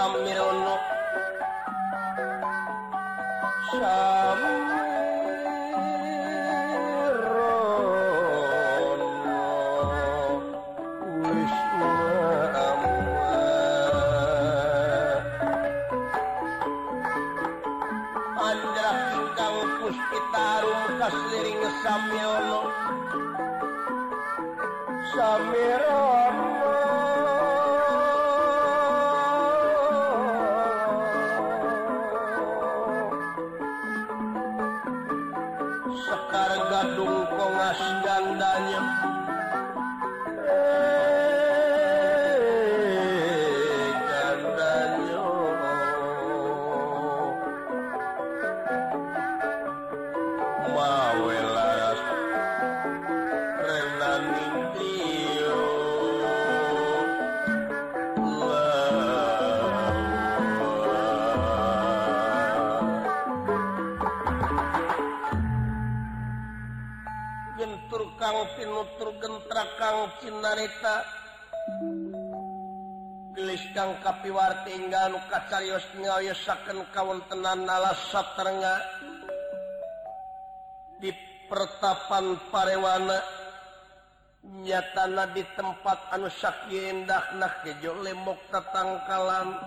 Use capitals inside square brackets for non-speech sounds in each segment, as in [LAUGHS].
काम मेरा उन्नो kang pinutur gentra Kang Cinarita gelis Kang kapiwartingan kacarios ngayosaken kawontenan alas satrenga. Di pertapan parewana nyatana di tempat anu sakye nah kejo lemok tatangkalan.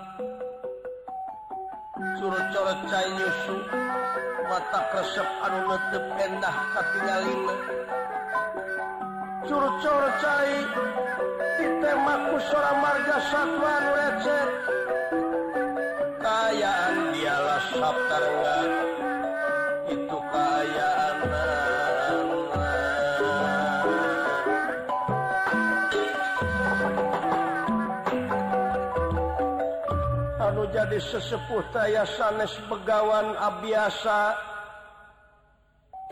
Curut-curut cai nyusu mata kresep anu nutup endah katingalina curcor cai ditemaku sora marga satwa recet kayaan dialah sabtarga itu kayaan anu jadi sesepuh taya sanes begawan abiasa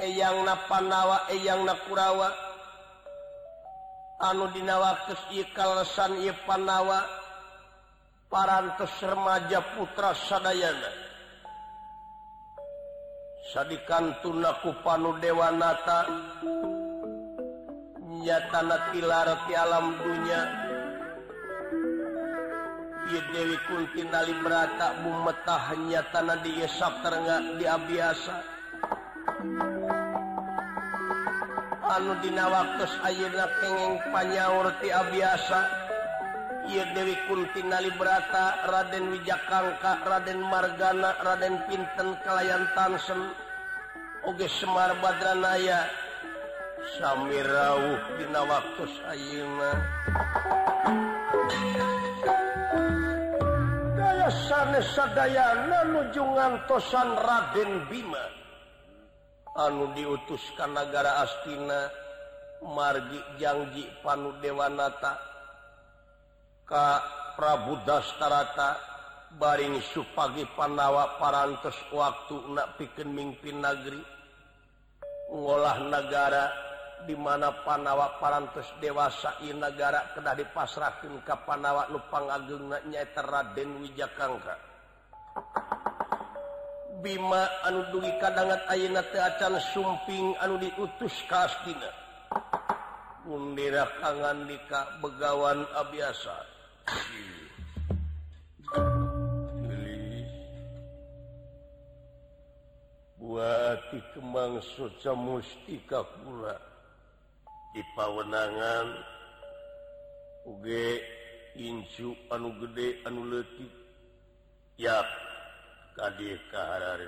eyang na panawa eyang na kurawa anu dinawakes ikalesan panawa parantos remaja putra Sadayana. Sadikan tunaku panu Dewanata nyatana tilar ti alam dunya. Dewi Kunti Nali berata bumetah nyatana di Sabtarnga di Abiasa. anu dina waktu ayeuna kenging panyaurti abiasa. Ieu Dewi Kuntina Librata Raden Wijakangka Raden Margana Raden Pinten Kalayan Tansen. Oge Semar Badranaya. Sami rawuh dina waktu ayeuna Daya sanes sadayana nuju ngantosan Raden Bima. anu diutuskan negara Astina margi Janji Panu Dewanata Ka Prabu Dastarata baring supagi Pandawa parantes waktu nak piken mimpin negeri ngolah negara dimana Pandawa parantes dewasa I negara kedah dipasrahkan ke Pandawa Lupang pangageungna nyaeta Raden Wijakangka Bima anu dugi kadangat ayeuna teu acan sumping anu diutus ka Astina. Mundira kangan dika begawan abiasa. Buati kemang soca mustika pula di pawenangan uge incu anu gede anu letik yak tadi kehari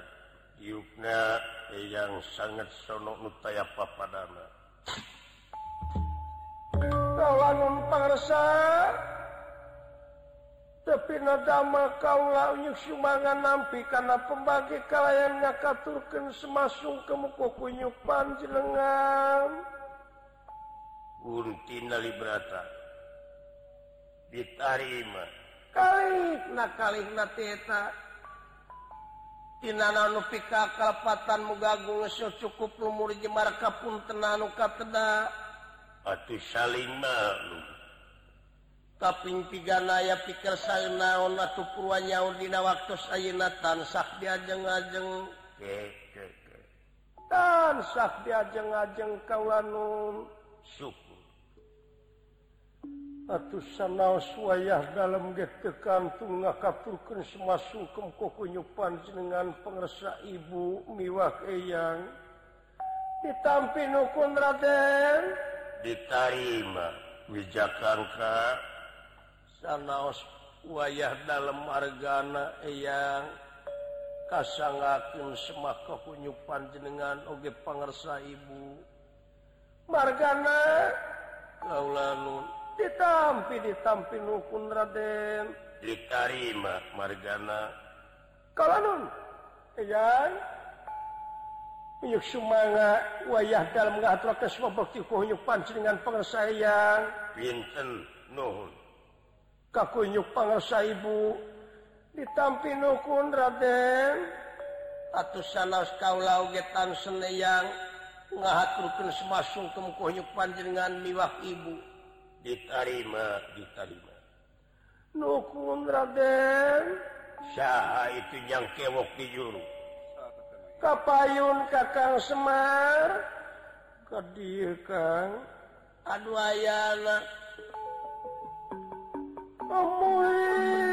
yukna yang sangat sono nutaya papadana kawanun parsa tapi nadama kaulah unyuk sumangan nampi karena pembagi kalayan ngakaturkan semasung kemuku kunyupan jelengan nali berata. Ditarima kali na kali na teta. Inanupika kalepatan mugagung cukup lumur jemarka kateda tenanukaeda saling Salima Kaping tiga naya pikir saya naon atuh atau dina waktu sayaatan tansah diajeng-ajeng. Tansah diajeng-ajeng kaulanun atusan naos wayah dalam gettekantung ngakapulkan semasung kemkokuyupan jenengan pengersa ibu miwak eyang. Ditampi hukum Raden. Diterima wijakangka sanaos wayah dalam argana eyang. Kasangakin semak kekuyupan jenengan oge pengersa ibu. Margana kaulanun ditampi disamping hukum Raden diterima margana kalau yang Yuk sumanga wayah dalam ngatur ke semua bakti kuhuyuk pancingan pengersayang. Pinten nuhun. Kakunyuk pengersai ibu. Ditampi nukun Raden. Atu sanas kaulau getan seneyang. Ngahaturkan semasung kuhuyuk panjenengan miwak ibu. ditarima ditarima. Nukun Raden Syah itu yang kewok di juru. Kapayun kakang Semar kedir kang aduh ayana Omul.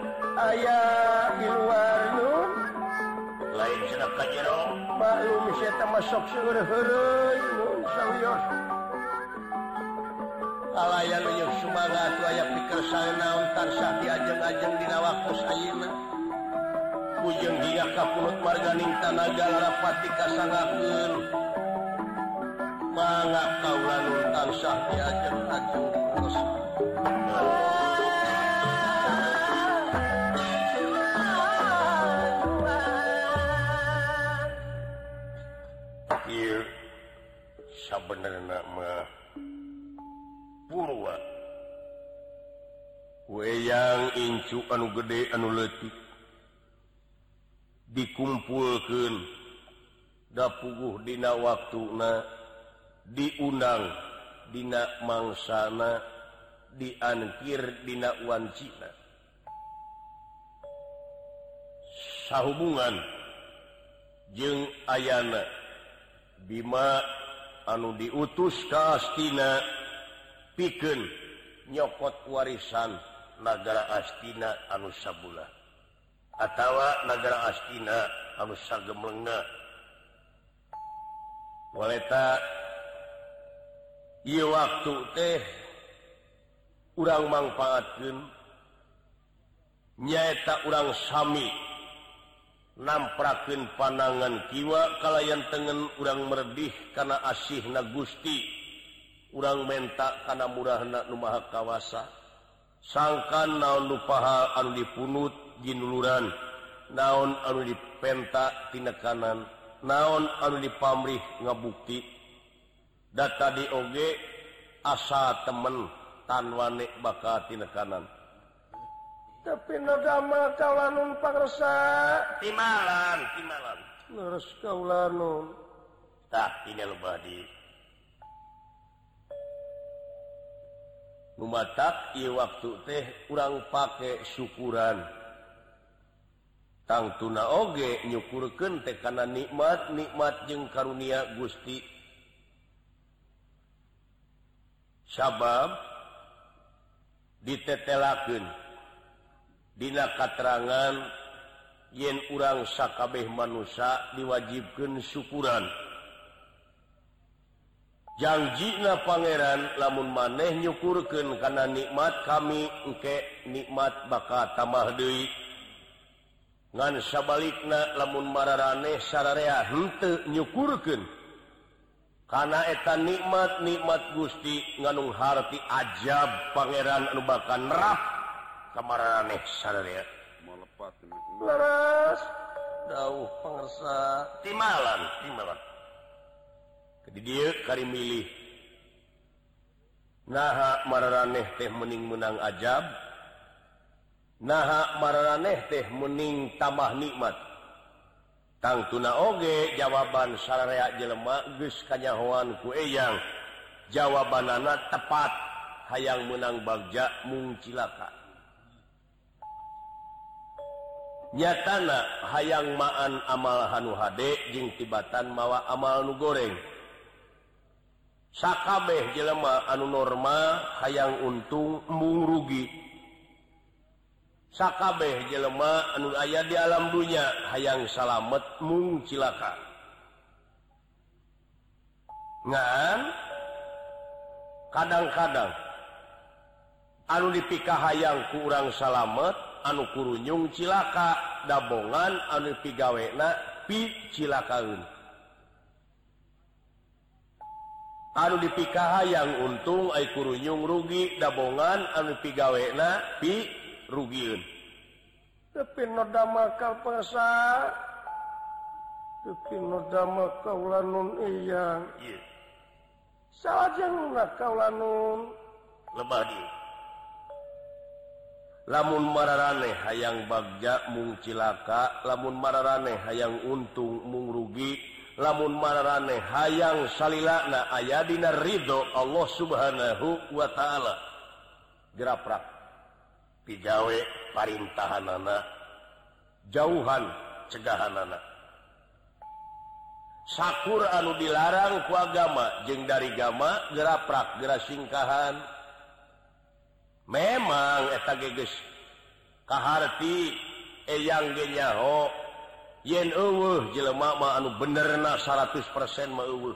ayaah diluarun lain maklum masuk semangat aya pikir sanaun diajeng-ajeng di waktu Saina ujung dia kapulut marganing tanaga rapati kasangakeun. Mangga kaulan tansah diajeng-ajeng. terus weang incu anu gede anu letik dikumpulkan dapuguh dina waktu na diundang dina mangsana diankir dina wancina. Sahhubungan jeung ayana Bima anu diutus kastina piken nyokot warisan. negara Astina anu sabula. Atautawa negara Astina anus sagemlengna. Bolehta ieu waktu teh urang manfaatkan nyaeta urang Sami. Namprakeun panangan kiwa kalayan tengen urang meredih karena asih na Gusti. Urang mentak karena murahna nu Numaha kawasa. sangkan naon lupaha anu dipunut jinuluran naon anu dipentak tinekanan naon anu dipamrih ngabukti data di oge asa temen tanwane baka tinekanan tapi nadama kalanun pangresa timalan timalan. Leres kaulanun tak tidak lebadi numatak i waktu teh kurang pakai syukuran. Tang tuna oge nyukurken tekana nikmat nikmat jeung karunia Gusti. Sabab ditetelaken Dina katerangan yen urang sakabeh manusia diwajibkan syukuran. janjina Pangeran lamun maneh nyukurken karena nikmat kami uke nikmat baka tamah Dewi ngansabalikna lamun mareh sarareate nyukurken karena etan nikmat nikmat Gusti nganung harti ajab Pangeran nubakan rap kamareh sararea melepat da pengersa timalan timalan. kali milih. Naha mareh teh mening menang ajab. Naha mareh teh mening tambah nikmat. Tang tuna oge jawaban sareak jelemak Gus kanyahoan kueyang jawaban anak tepat. Hayang menang bagja mungcilaka nyatana hayang maan amal Hanu Hde jeng tibatan mawa amal nu goreng. Sakabeh jelemah anu normal hayang untung embung rugi. Sakabeh jelemah anu ayah di alam dunya hayang salamet mung cilaka. Ngan? Kadang-kadang anu dipikah hayang kurang salamet anu kurunyung cilaka dabongan anu pigawena pi cilakaun Anu dipikaha yang untung aykurunyung rugi dabongan anu pigawena pi rugiun tapi noda makal pesa tapi noda kaulanun iyang iya. Saja nuna lebah lebadi lamun mararane hayang bagja mung cilaka lamun mararane hayang untung mung rugi lamun marane hayang salilana aya dina Ridho Allah subhanahu Wa ta'ala. Geraprak pijawe parintahan anak jauhan cegahan anak Sakur anu dilarang ku agama jeng dari gama geraprak gera singkahan memang eta geges kaharti eyang genyaho yen jelemak anu bener 100% mau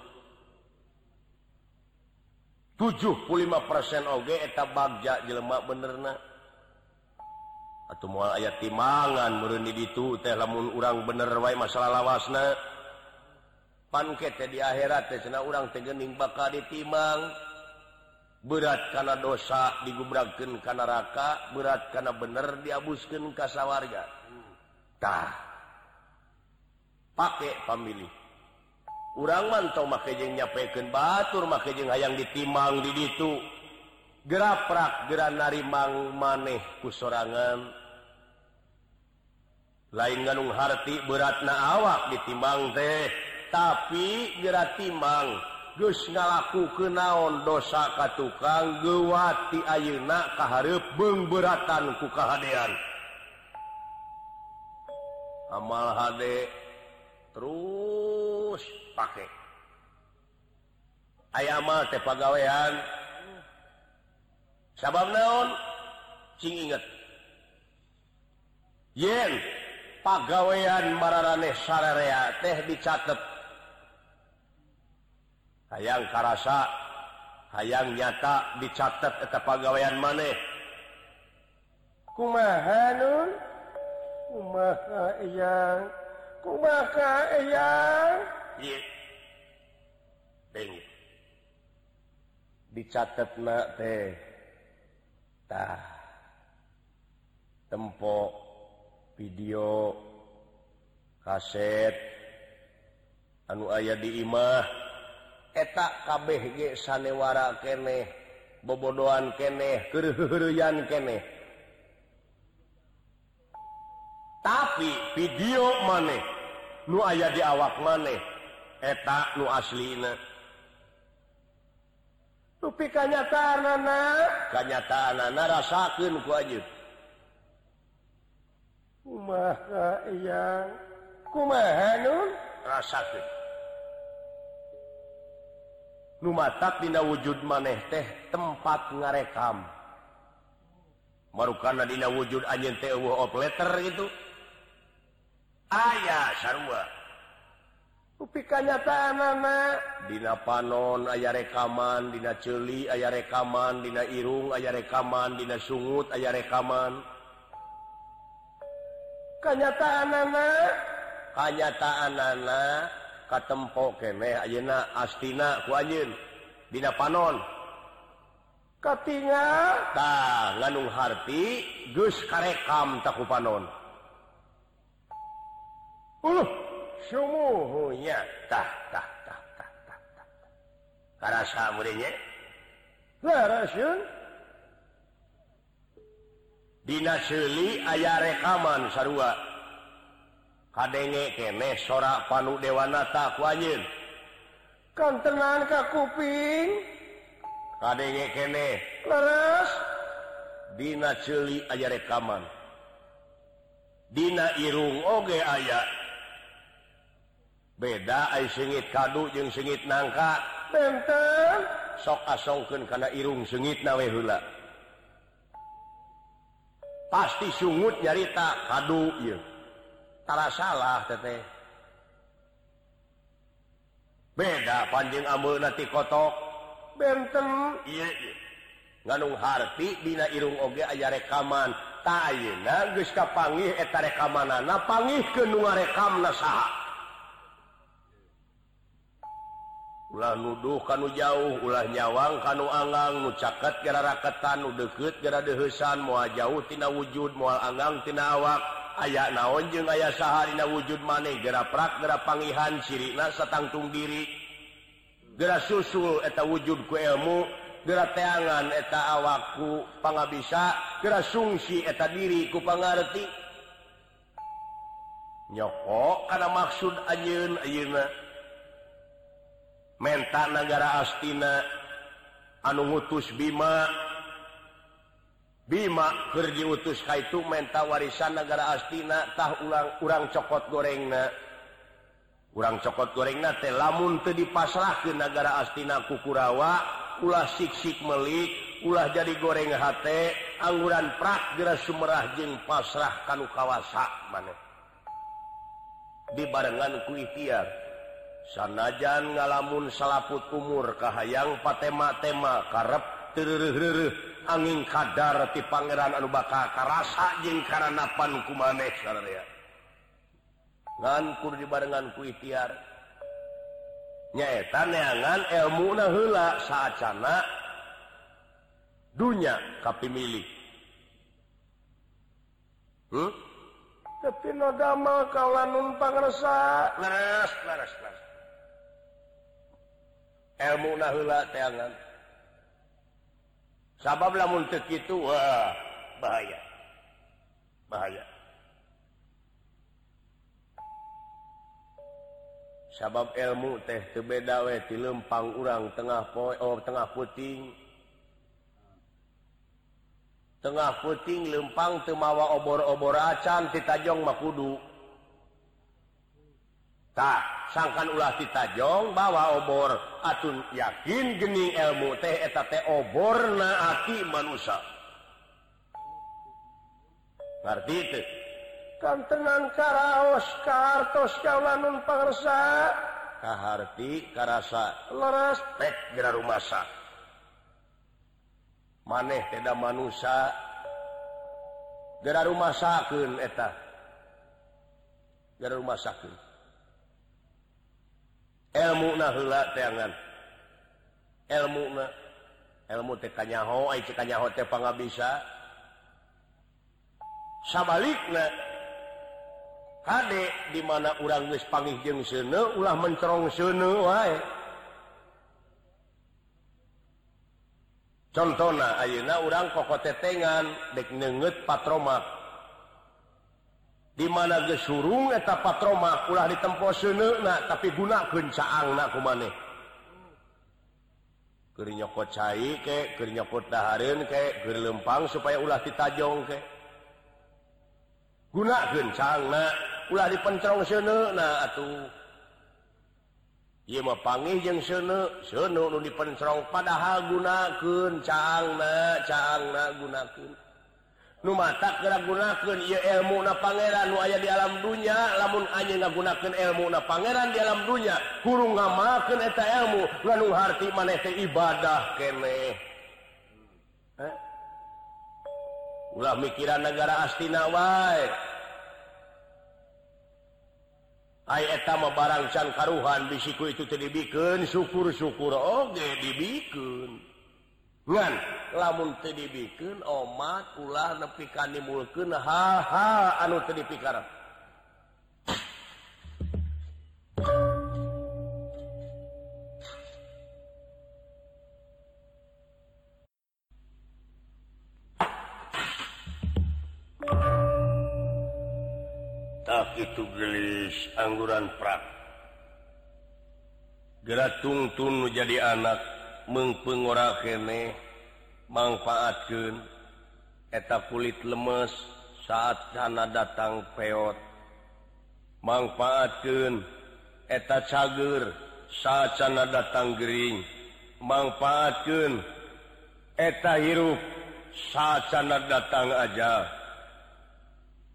75% oge eta bagja jelemak benerna. Atau mual ayat timangan merendi itu teh lamun urang bener wae masalah lawasna panket teh di akhirat teh cenah urang teh geuning bakal ditimang berat karena dosa digubrakeun ka neraka berat karena bener diabuskeun ka sawarga. Tah. pakai pemilih urang mantau makajeng nyapaken batur makajeng hayang ditimang di itu geraprak gera narimang maneh kusorangan lain ganung harti berat na awak ditimbang teh tapi gera timang Gus ngalaku kenaon dosa ka tukang gewati ayeuna kaharep beberatan ku kahadean amal hade terus pakai. Ayamal teh pegawaian sabab naon? Cing inget. Yen pagawean mararane sararea teh dicatat hayang karasa hayang nyata dicatat eta pagawean maneh. Kumaha nun? Kumaha yang maka dicatat tehtah tempok video kaset. Anu ayah di Imah. Etak KBG sanewara keneh bobodoan keneh keruyan keneh. Tapi video maneh. nu aya di awak maneh. Eta nu asli tupi kanyataan kanyataan rasakan wajib kumaha nun rasakan nu? Mata dina wujud maneh teh tempat ngarekam. Marukana dina wujud anjing teh opleter gitu. ayaah Dina panon aya rekaman. Dina celi aya rekaman. Dina Irung aya rekaman. Dina sungut aya rekaman. Kenyataan kanyataan katempo kene Ayeuna Astina Kuin Dina panon. Ketingatah Lanung Harti Gus karekam takku panon. uh sumuhunyatahnya Dinasli ayah rekaman sarua. Kadenge kene sora panu dewanata kuanyin kan tenang ka kuping. Kadenge kene. Leres dina celi ayah rekaman. Dina irung oge ayah. beda ay sengit kadu jeung sengit nangka. Benten. Sok asongkeun kana irung sengit nawe heula. Pasti sungut nyarita kadu ieu. Tara salah teteh. Beda panjang ameuna ti kotok. Benten. Ieu nganung harti dina irung oge aya rekaman. Ta ayeuna geus kapangih eta rekamanana pangih ke nu ngarekamna saha. ulah nuduh kanu jauh ulah nyawang kanu Anggang nucaket geraraketan nu deket gara dehesan mua jauhtina wujud mual Anggangtina awak. Aya naon jeung aya saharina wujud maneh gera prak gera pangihan sirina satangtung diri. Gera susul eta wujud ku ilmu gera teangan eta awakku pangabisa gera sungsi eta diri ku pangarti. Nyokok karena maksud anjeun ayeuna. menta negara Astina anu ngutus Bima. Bima kerja utus Ka itu menta warisan negara Astinatah ulang urang cokot goreng kurang cokot goreng lamun di pasrah ke negara Astina Kukurawa ulah siksik melik ulah jadi goreng H angguran prak gera Sumerah Jing pasrah Kanukawasak maneh. Dibarenngan kuitiar sanajan ngalamun salaput umur Kahayang patema-tema karep angin kadar di Pangeran Anu baka rasa jeng karena napan maneh ngankur dibarengan ku ikhtiar. Nyaeta neangan ilmu nahla saacana dunya tapi milik hmm? tapi nadamal kalanun pangresa leres leres leres ilmu naangan sabab lamun itu Wah, bahaya. Bahaya. Sabab ilmu teh tebedawe di lempang urang tengah poe oh, tengah puting. Tengah puting lempang temawa obor-obor acan titajong makudu. Tak sangkan ulah citajong bawa obor. Atun yakin gening ilmu teh eta teh obor naati manusia ngerti itu kan tenang karaos kartos kawanun pangersa. Kaharti karasa leres. Pek gera rumasa. Maneh teda manusia gera rumah sakun eta. Gera rumah sakun ilmu teangan ilmu ilmu tekanyaho bisa sabalik di dimana urang panggih jeung seuneu ulah mencerong seuneu wae. Contohna Ayeuna urang kokotetengan dek nenget patromak dimana gesurung eta patroma ulah ditempo seneuna tapi guna kencaang na ku maneh keur nyokot cai ke keur nyokot dahareun ke keur leumpang supaya ulah ditajong ke. Guna kencang na ulah dipencerong seneuna atuh. Ieu mah panggih jeung seuneu seuneu nu dipencerong padahal guna caangna caangna gunakeun mata gunakan ilmu na Pangeran. Aya di alam dunya lamun anjing gunakan ilmu na Pangeran di alam dunya kurung nga makan eta ilmu lanuhati maneh ibadah kene eh? ulah mikiran negara astina wae. Etama barang karuhan bisiku itu dibiken syukur-syukur oge dibiken Ngan, lamun dibikin omat ulah nepi ka kanimulken haha anu teu dipikar tak itu gelis angguran prak. Gera tungtun jadi anak mengpengorane manfaatkan eta kulit lemes saat sana datang peot. Manfaatkan eta cager saat sana datang Gering. Manfaatkan eta hirup saat sana datang aja.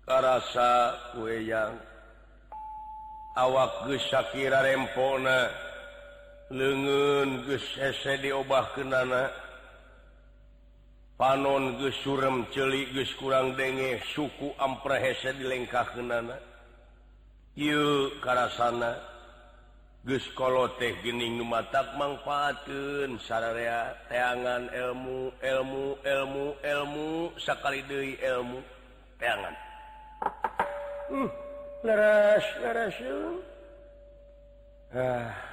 Karasa kue yang awak Gu Shakira rempona. lengen Gus diobah ke nana. Panon Gus surem celik Gus kurang denge suku ampre hese dilengkah ke nana. Yuk karasana geskolo teh gening numatak mangfaatkeun sararea teangan ilmu ilmu ilmu ilmu sakali deui ilmu teangan. Uh, leres leres ah.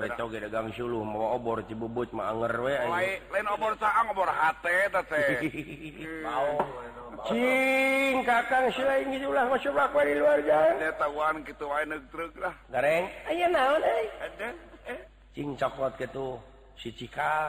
dagang Sulu mau obor cibubut manger anger we lain obor saang obor hate teh. [LAUGHS] Hmm. Cing kakang selain gitu lah masuk aku di luar jalan. Dia tahuan gitu wae neuk truk lah. Gareng. Aya naon euy? Eh. Cing coklat gitu si Cika.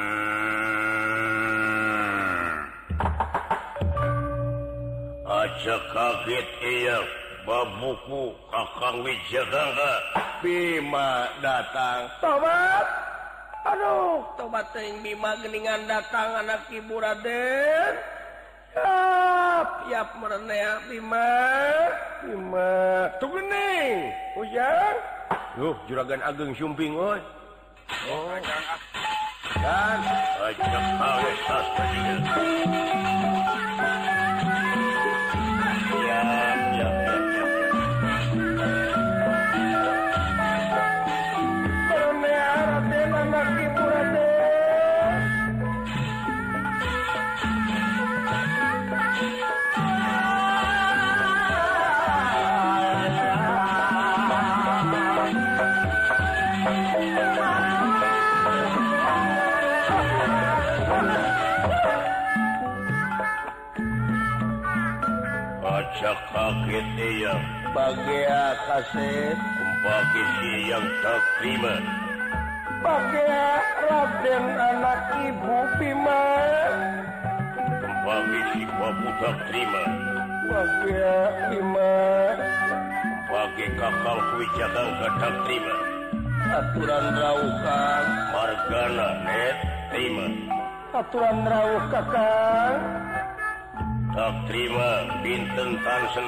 aja kaget iya babuku kakang Wijagara Bima datang. Tobat! Aduh tobat yang Bima geningan datang anak ibu Raden. Yap, yap merenea ah, Bima. Bima tuh gening hujan. Duh, juragan ageng sumping oi. Oh. I just found your suspect. siang bagia kaset pagi siang tak terima. Bagia Raden anak ibu Bima. Pagi si babu tak terima. Bagia Bima. Pagi kakang wijakang tak terima. Aturan rawukan margana net terima. Aturan rauh kakang tak terima binten Tansen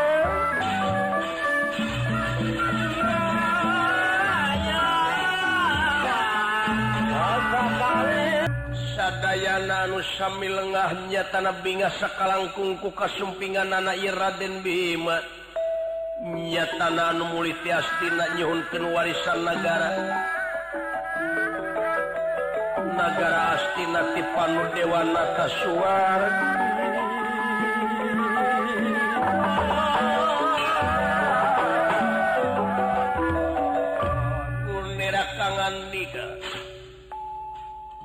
sadayana nusami lengahnya tanah binga sakalangkungku kasumpingan anak Raden Bima. Nya tanah anu muli tiastina nyihunkan warisan negara negara astina ti panu dewa nata suara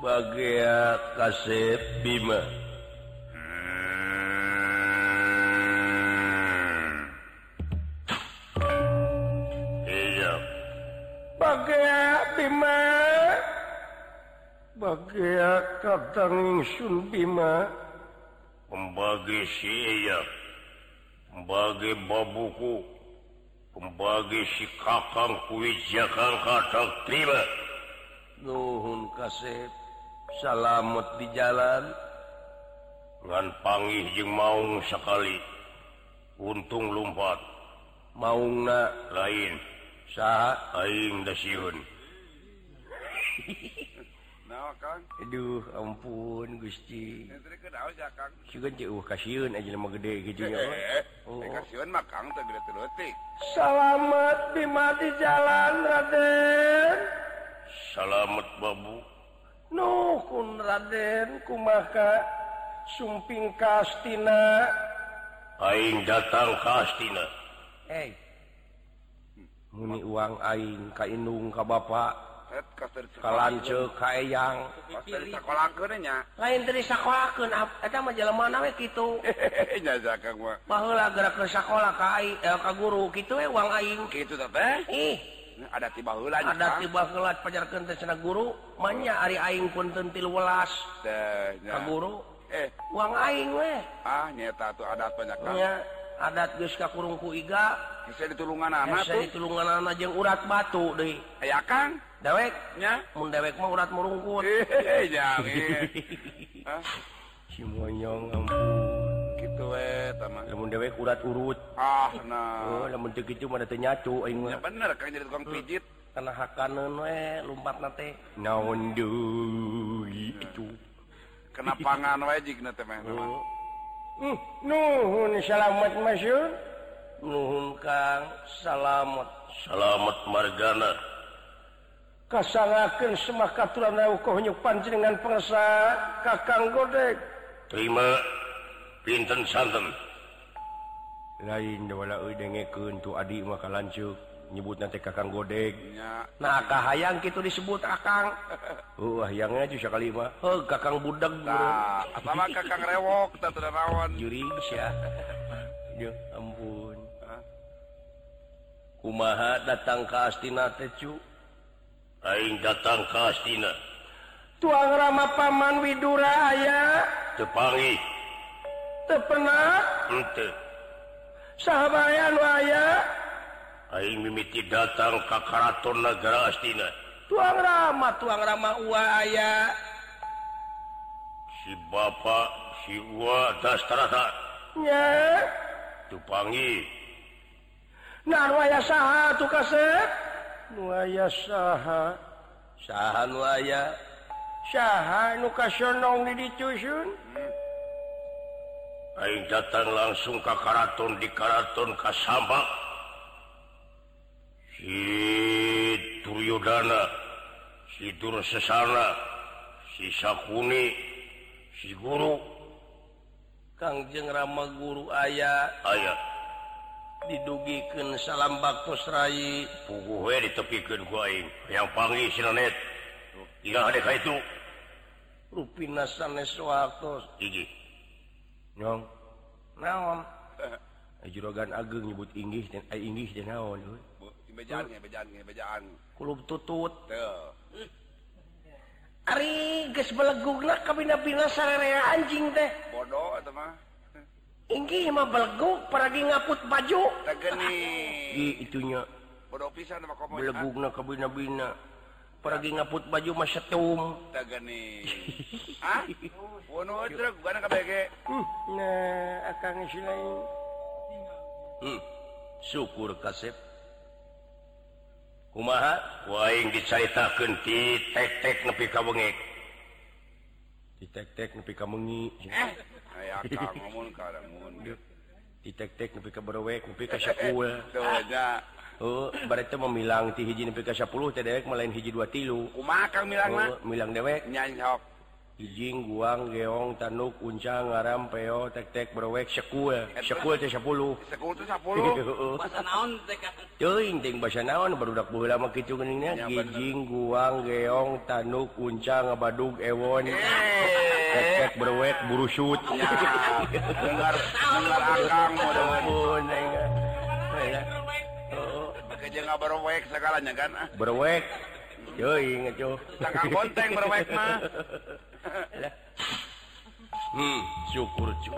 bagia kasep Bima. Hmm. Bagia Bima. Bagia katang Sun Bima. Pembagi siap pembagi babuku. Pembagi si kakang kuwi Jakarta Bima. Nuhun kasep salat di jalan. Ngan panggih jeung maung sekali untung lumpat. Maungna lain. Saha aing da sieun [LAUGHS] Nah, Kang. Aduh ampun Gusti. Eh, uh, Kasihun aja lemah gede gitu ya eh, eh, oh. kasieun mah Kang teh gede telotik Selamat di mati jalan Raden. Selamat babu. Nuhun Raden kumaka sumping kastina? Aing datang ka Astina Hei. Muni uang aing ka indung ka bapak ka lanceuk ka eyang. Sakolakeunnya lain teu disakolakeun eta mah mana we kitu. [LAUGHS] Nya zakang mah baheula gerak ke sakola ka aing eh, ka guru kitu we uang aing. Kitu teh? Ih. ada tiba ada tibalat cenah guru manya Ari Aing pun tentil welas. Guru. Eh. Uang Aing weh. Ah nyata tuh adat banyak Nya, adat geus ka kurungku iga. Bisa ditulungan anak bisa ditulungan anak jeung urat batu deui. Ya kang. Dewek. Nya. Mun dewek mah urat murungkut. Eh jangan [LAUGHS] ah. si monyong ampun. dewek urat urut. Ah nah oh, gitu mananyacu bener kayaknya tukang pijit. Hmm. Karena hakaneun we lumpatna nate naon deui itu kena pangan [LAUGHS] wajik nate mah oh. hmm, nuhun salamat masyur. Nuhun kang. Salamat. Salamat margana. Kasangakeun semah katuran eukoh nyupan jenengan persa kakang godek. Terima. pinten santen lain untuk adik maka lanjut nyebut nanti kakang godek nah kah hayang gitu disebut akang wah uh, yangnya juga [LAUGHS] kali mah oh kakang budak nah, sama kakang rewok tak rawan [LAUGHS] juri ya [LAUGHS] ya ampun. Kumaha datang ke Astina tecu aing datang ke Astina. Tuang rama paman widura ayah tepangi. sahabayan waya mimiti datang ka karaton negara Astina. Tuang Rama tuang Rama aya. Si Bapak siwa tupangi nah waya saha tuh kaset waya saha. Sahan waya saha nu kasyonong di dicusun? Hmm. Aing datang langsung ke Karaton di Karaton Kasamba Siuryudana Sidur sesana Dursesana, si guru. Kangjeng Rama guru ayah ayat didugikan salam bakkusrai pugu ditepikan kuing yang panggil sinet tidak ka itu. Rupina sanes waktu gigi nyong. Naon? Eh, eh, jurogan ageng nyebut Inggris dan ay Inggris dan naon bejaan ge bejaan ge bejaan kulub tutut. Teu. Ari geus belegugna kabina-bina sarerea anjing teh. Bodoh eta mah. Inggih mah belegug paragi ngaput baju. Teh geni. Di itunya bodoh pisan mah komo belegugna kabina-bina pergi ngaput baju masya tum hmm, hmm, syukur kasep kumaha? Waing diceritakeun ti tek-tek nepi ka bengek di tek-tek nepi ka mengi eh aya ka ngomong ka ditek-tek nepi ka berwe kupi ke sekul uh, berarti memilang ti hiji nepi ka 10 teh dewek melain hiji dua tilu. Kumaha kang milang mah? Uh, milang dewek. Nyanyok hijing guang geong tanuk uncang ngaram peo tek-tek berwek sekul sekul teh 10 [LAUGHS] sekul teh 10 [LAUGHS] basa naon teh teuing ting basa naon barudak baheula mah kitu geuning hijing guang geong tanuk uncang ngabadug ewon. Hey. berwek buru syut dengar dengar akang mudah-mudahan Bekerja nggak berwek segalanya kan? Berwek? Yoi atuh takang konteng berwek mah. Hmm syukur cu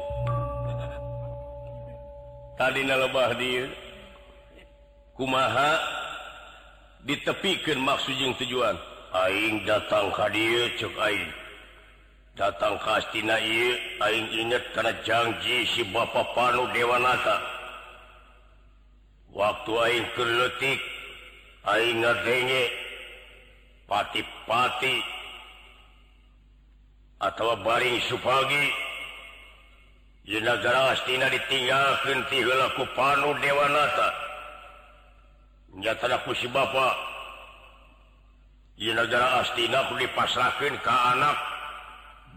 tadi lebah dia kumaha ditepikan maksud jeung tujuan. Aing datang ka dieu cek aing. datang kastina inget karena janji si Bapak Panu Dewanata. Waktu Aing keletik Aing denge pati-pati atau baring supagi Ynagarastina ditinggalkan tilaku Panu Dewanata. Nyatadaku si Bapak astina Astinaku dipasrahkan ke anak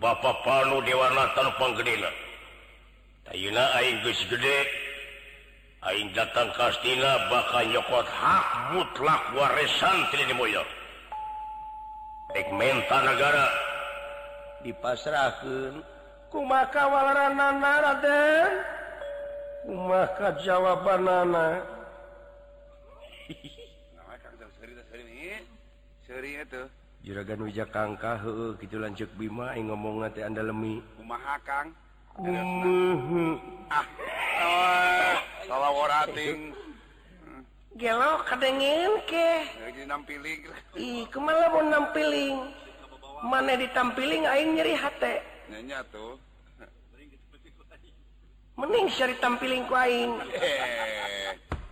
Bapak Panu Dewanatan Panggedena Ayuna Aing geus Gede Aing datang Kastina bakal nyokot hak mutlak warisan Trini Moyo Dek menta negara dipasrahkan kumaka walarana Raden? Kumaka jawaban nana Nah, kan seri itu. juragan Wijakangkah gitu lanjut Bima yang ngomong nanti anda lemi. Umahakang ah. ah. ah. Kalau gelo kadengin ke? Nampiling. Ih kemana mau nampiling. Mana ditampiling aing nyeri hati nanya tuh. Mending syari tampiling ku aing. Eh.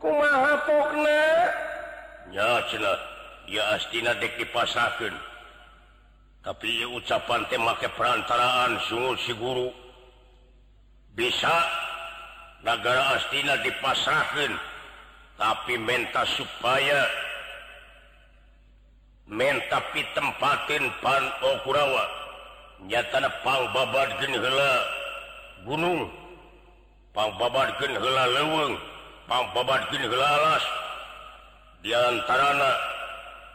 kumahanya dek dipasakan tapi ucapan temake perantaraan suhu si guru. Bisa negara astina dipasahkan tapi menta supaya minta pitempatin pan okurawa. Nyatana pang babad geni gunung pang babad geni leweng mampabatkin gelalas. Diantarana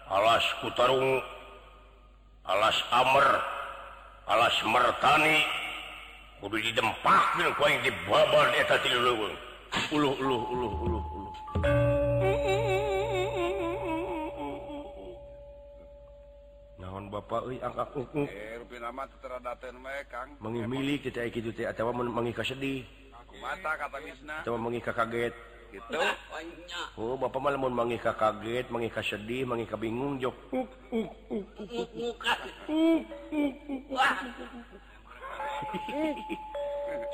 alas Kutarung alas Amr alas Mertani kudu didempakin ku di babar eta ti leuweung. Uluh uluh uluh uluh naon bapak euy angkat ukuk eh, rupina mah teu teradateun we Kang. Mengi milik teh kitu teh atawa mengi kasedih. Mata kata Wisna. Atawa mengi kakaget. gitu. Oh, Bapak malamun mengika kaget mengika sedih mengika bingung jok.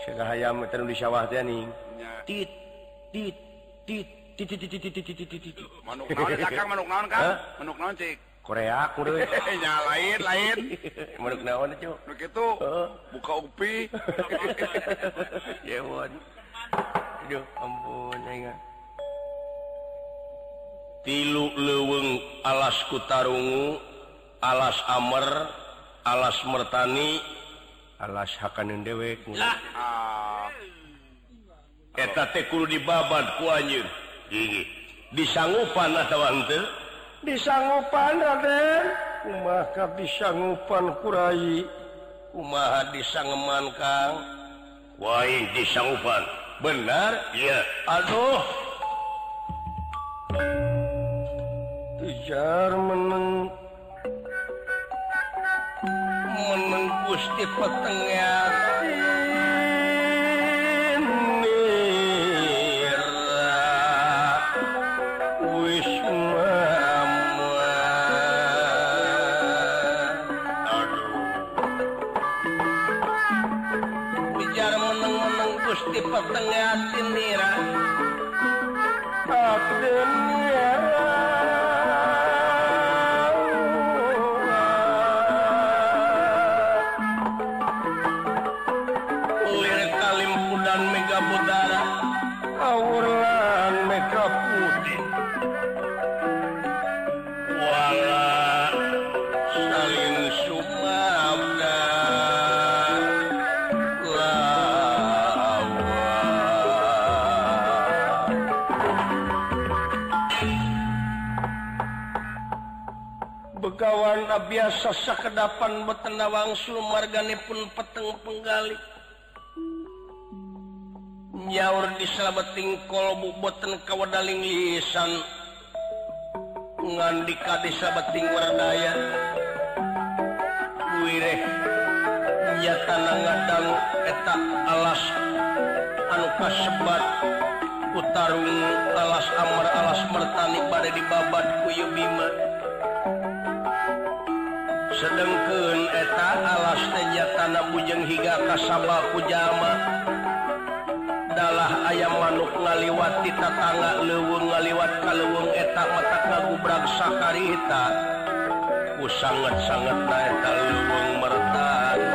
Sudah [LAUGHS] hayam terus di sawah teh nih tit tit tit tit tit tit tit tit tit tit. Manuk naon kakang manuk naon kang? Manuk naon cik? Korea kudu. [LAUGHS] Nya lain lain. [LAUGHS] Manuk naon cu Nu kitu. begitu buka upi ya Aduh ampun enggak. tilu leweng alas kutarungu alas Amer alas Mertani alas Hakanan dewek ah. etakul di babat kuanjir disanggupan atau disanggupan Raden. Maka disanggupan kurai kumaha disangeman Kang? Wahai disanggupan benar? Iya. Aduh. Pijar meneng. Meneng Gusti petengah Aurlan Mega putih. Wala saling sumabda Begawan biasa sakedapan betenawang marganipun peteng penggali nyaur disalabeting kolbu boten kawadaling lisan. Ngandika disabeting wardaya wireh nyatana ngadang eta alas anu kasebat. Utarung alas amar alas mertani pada dibabat kuyu bima. Sedengkeun eta alas teh nyatana bujeng higa kasaba kujama ayam manuk ngaliwat tatangga leweng ngaliwat kaleweng eta mata kagubrag sakarita. Ku sangat-sangat naeta leweng mertani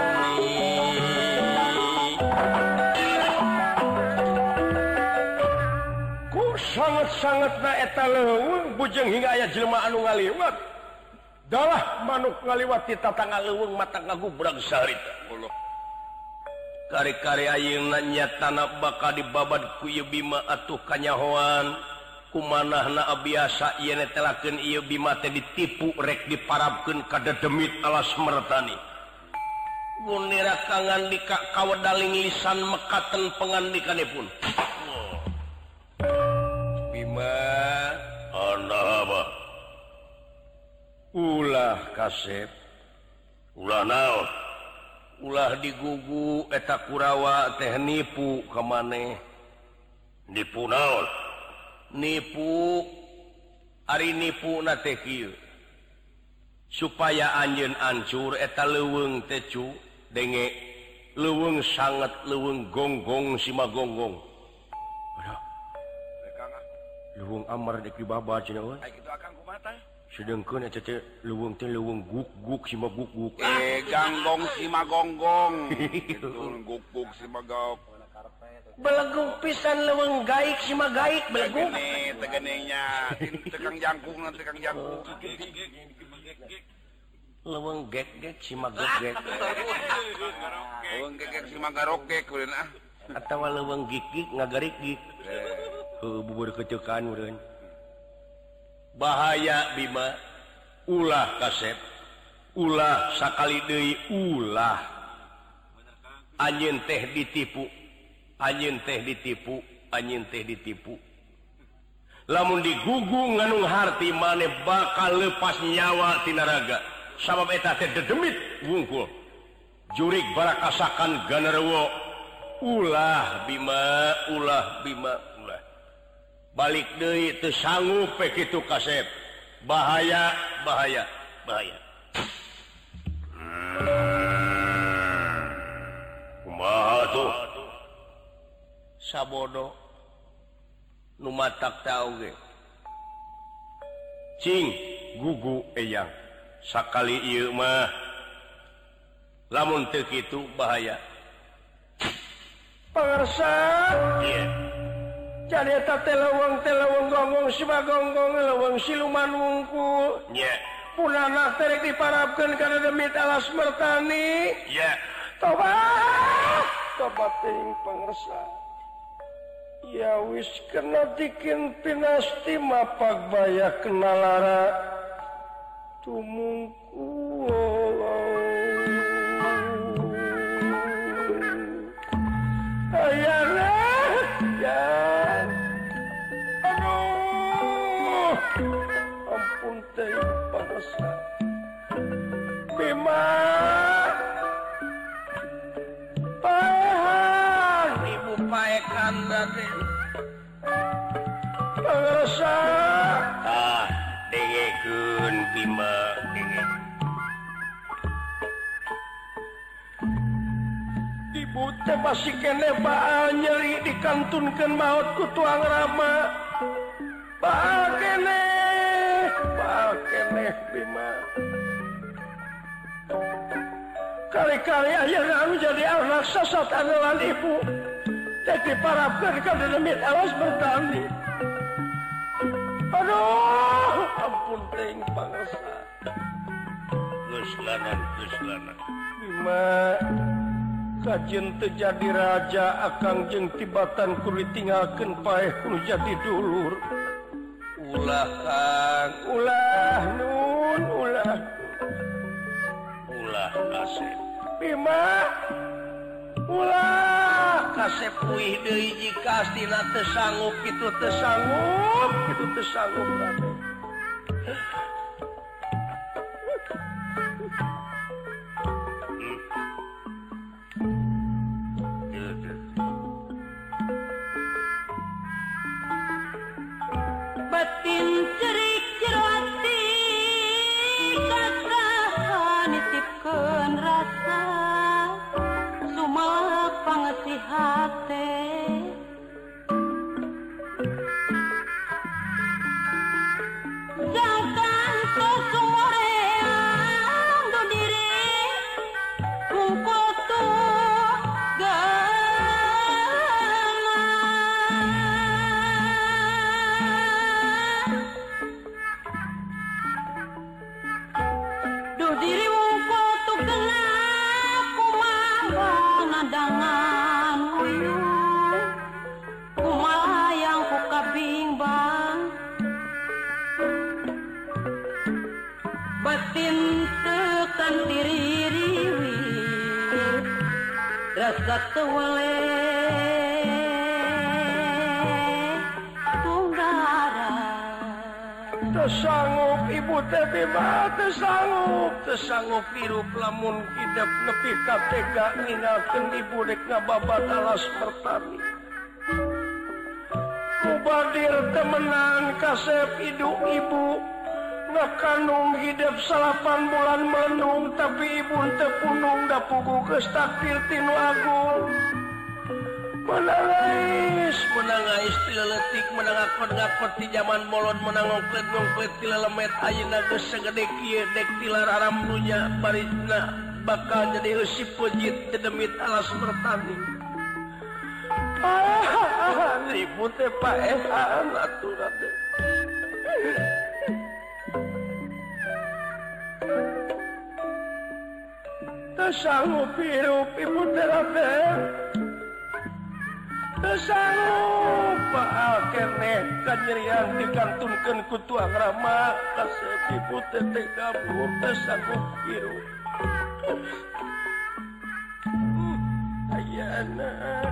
ku sangat-sangat naeta leweng bujeng hingga ayah jelma anu ngaliwat. Dalah manuk ngaliwat tatangga leweng mata kagubrag sakarita Allah kari-karya Yunannya tanah bakal dibabad kuyu Bima atuh kanyahoan. Kumanahna biasa yen telaken ia Bima teh ditipu rek diparapkeun kada demit alas mertani gunira kangan di kawedaling lisan mekaten pengandikanipun. Bima. Anda apa? Ulah kasep. Ulah naon? ulah digugu eta Kurawa teh nipu ke maneh nipu naon? Nipu Ari nipu na supaya anjen ancur eta leweng tecu denge leweng sangat leweng gonggong sima gonggong leweng amar di baba cina sedangkan luwung luwung guk guk si guk guk. Eh ganggong si gonggong. [LAUGHS] Guk guk si magok beleguk pisan luwung gaik si gaik beleguk ini tegenenya tegang jangkung nanti tegang jangkung. Luwung gek gek si gek gek. Luwung gek gek sima garok gek ah. atau luwung gik gik ngagarik gik. Eh. Oh, bubur kecekan udah bahaya Bima. Ulah kasep ulah sakali deui ulah. Anjin teh ditipu. Anjin teh ditipu anjin teh ditipu. Lamun digugu nganung harti maneh bakal lepas raga. sabab eta teh dedemit wungkul. Jurik barakasakan ganerwo. Ulah Bima. Ulah Bima. balik De itu sanggup itu kasep bahaya bahaya bahaya. Sabdo gugu eyang. Sakali ieu mah. Lamun teu kitu bahaya. Pangarsa. yeah. eta telewang telewang gonggong sibagonggong leweng siluman wungku. Yeah. punana terek diparapkan karena demit alas mertani. Yeah. tobat! Tobat ting pengersa ya wis kena dikin pinasti mapak bayak kenalara tumungku. pasti nyeri dikantunkan maut ku tuang Rama. Baal kene baal kene bima. Kali-kali akhirnya jadi anak sesat andalan ibu. Dan diparapkan ke demit awas bertani. Aduh ampun pering bangsa keslanan keslanan Bima. Kajen terjadi raja akan jeng tibatan kulit tinggalkan pae jadi dulur. Ulah kang, ulah nun, ulah. Ulah kasep. Bima, ulah kasep puih deui jika astina teu sanggup kitu teu sanggup, kitu teu sanggup kabeh. kapega ngingatkan ibu dek ngababat alas pertani. Mubadir temenan kasep hidup ibu. Ngakandung hidup salapan bulan menung tapi ibun tepunung dapugu gestakfir tinu agung. Menangis menangis tiletik menangak pendak di zaman bolon menangoklet tilelemet tilemet geus segede kieu dek tilar aram dunya barisna. bakal jadi usi pujit demi alas bertani parah teh ya, pak ehan atuh rada Tersanggup hidup ibu terapi Tersanggup Akhirnya kanyerian digantungkan kutuang ramah. Kasih ibu ya, teh kabur Tersanggup hidup ayana.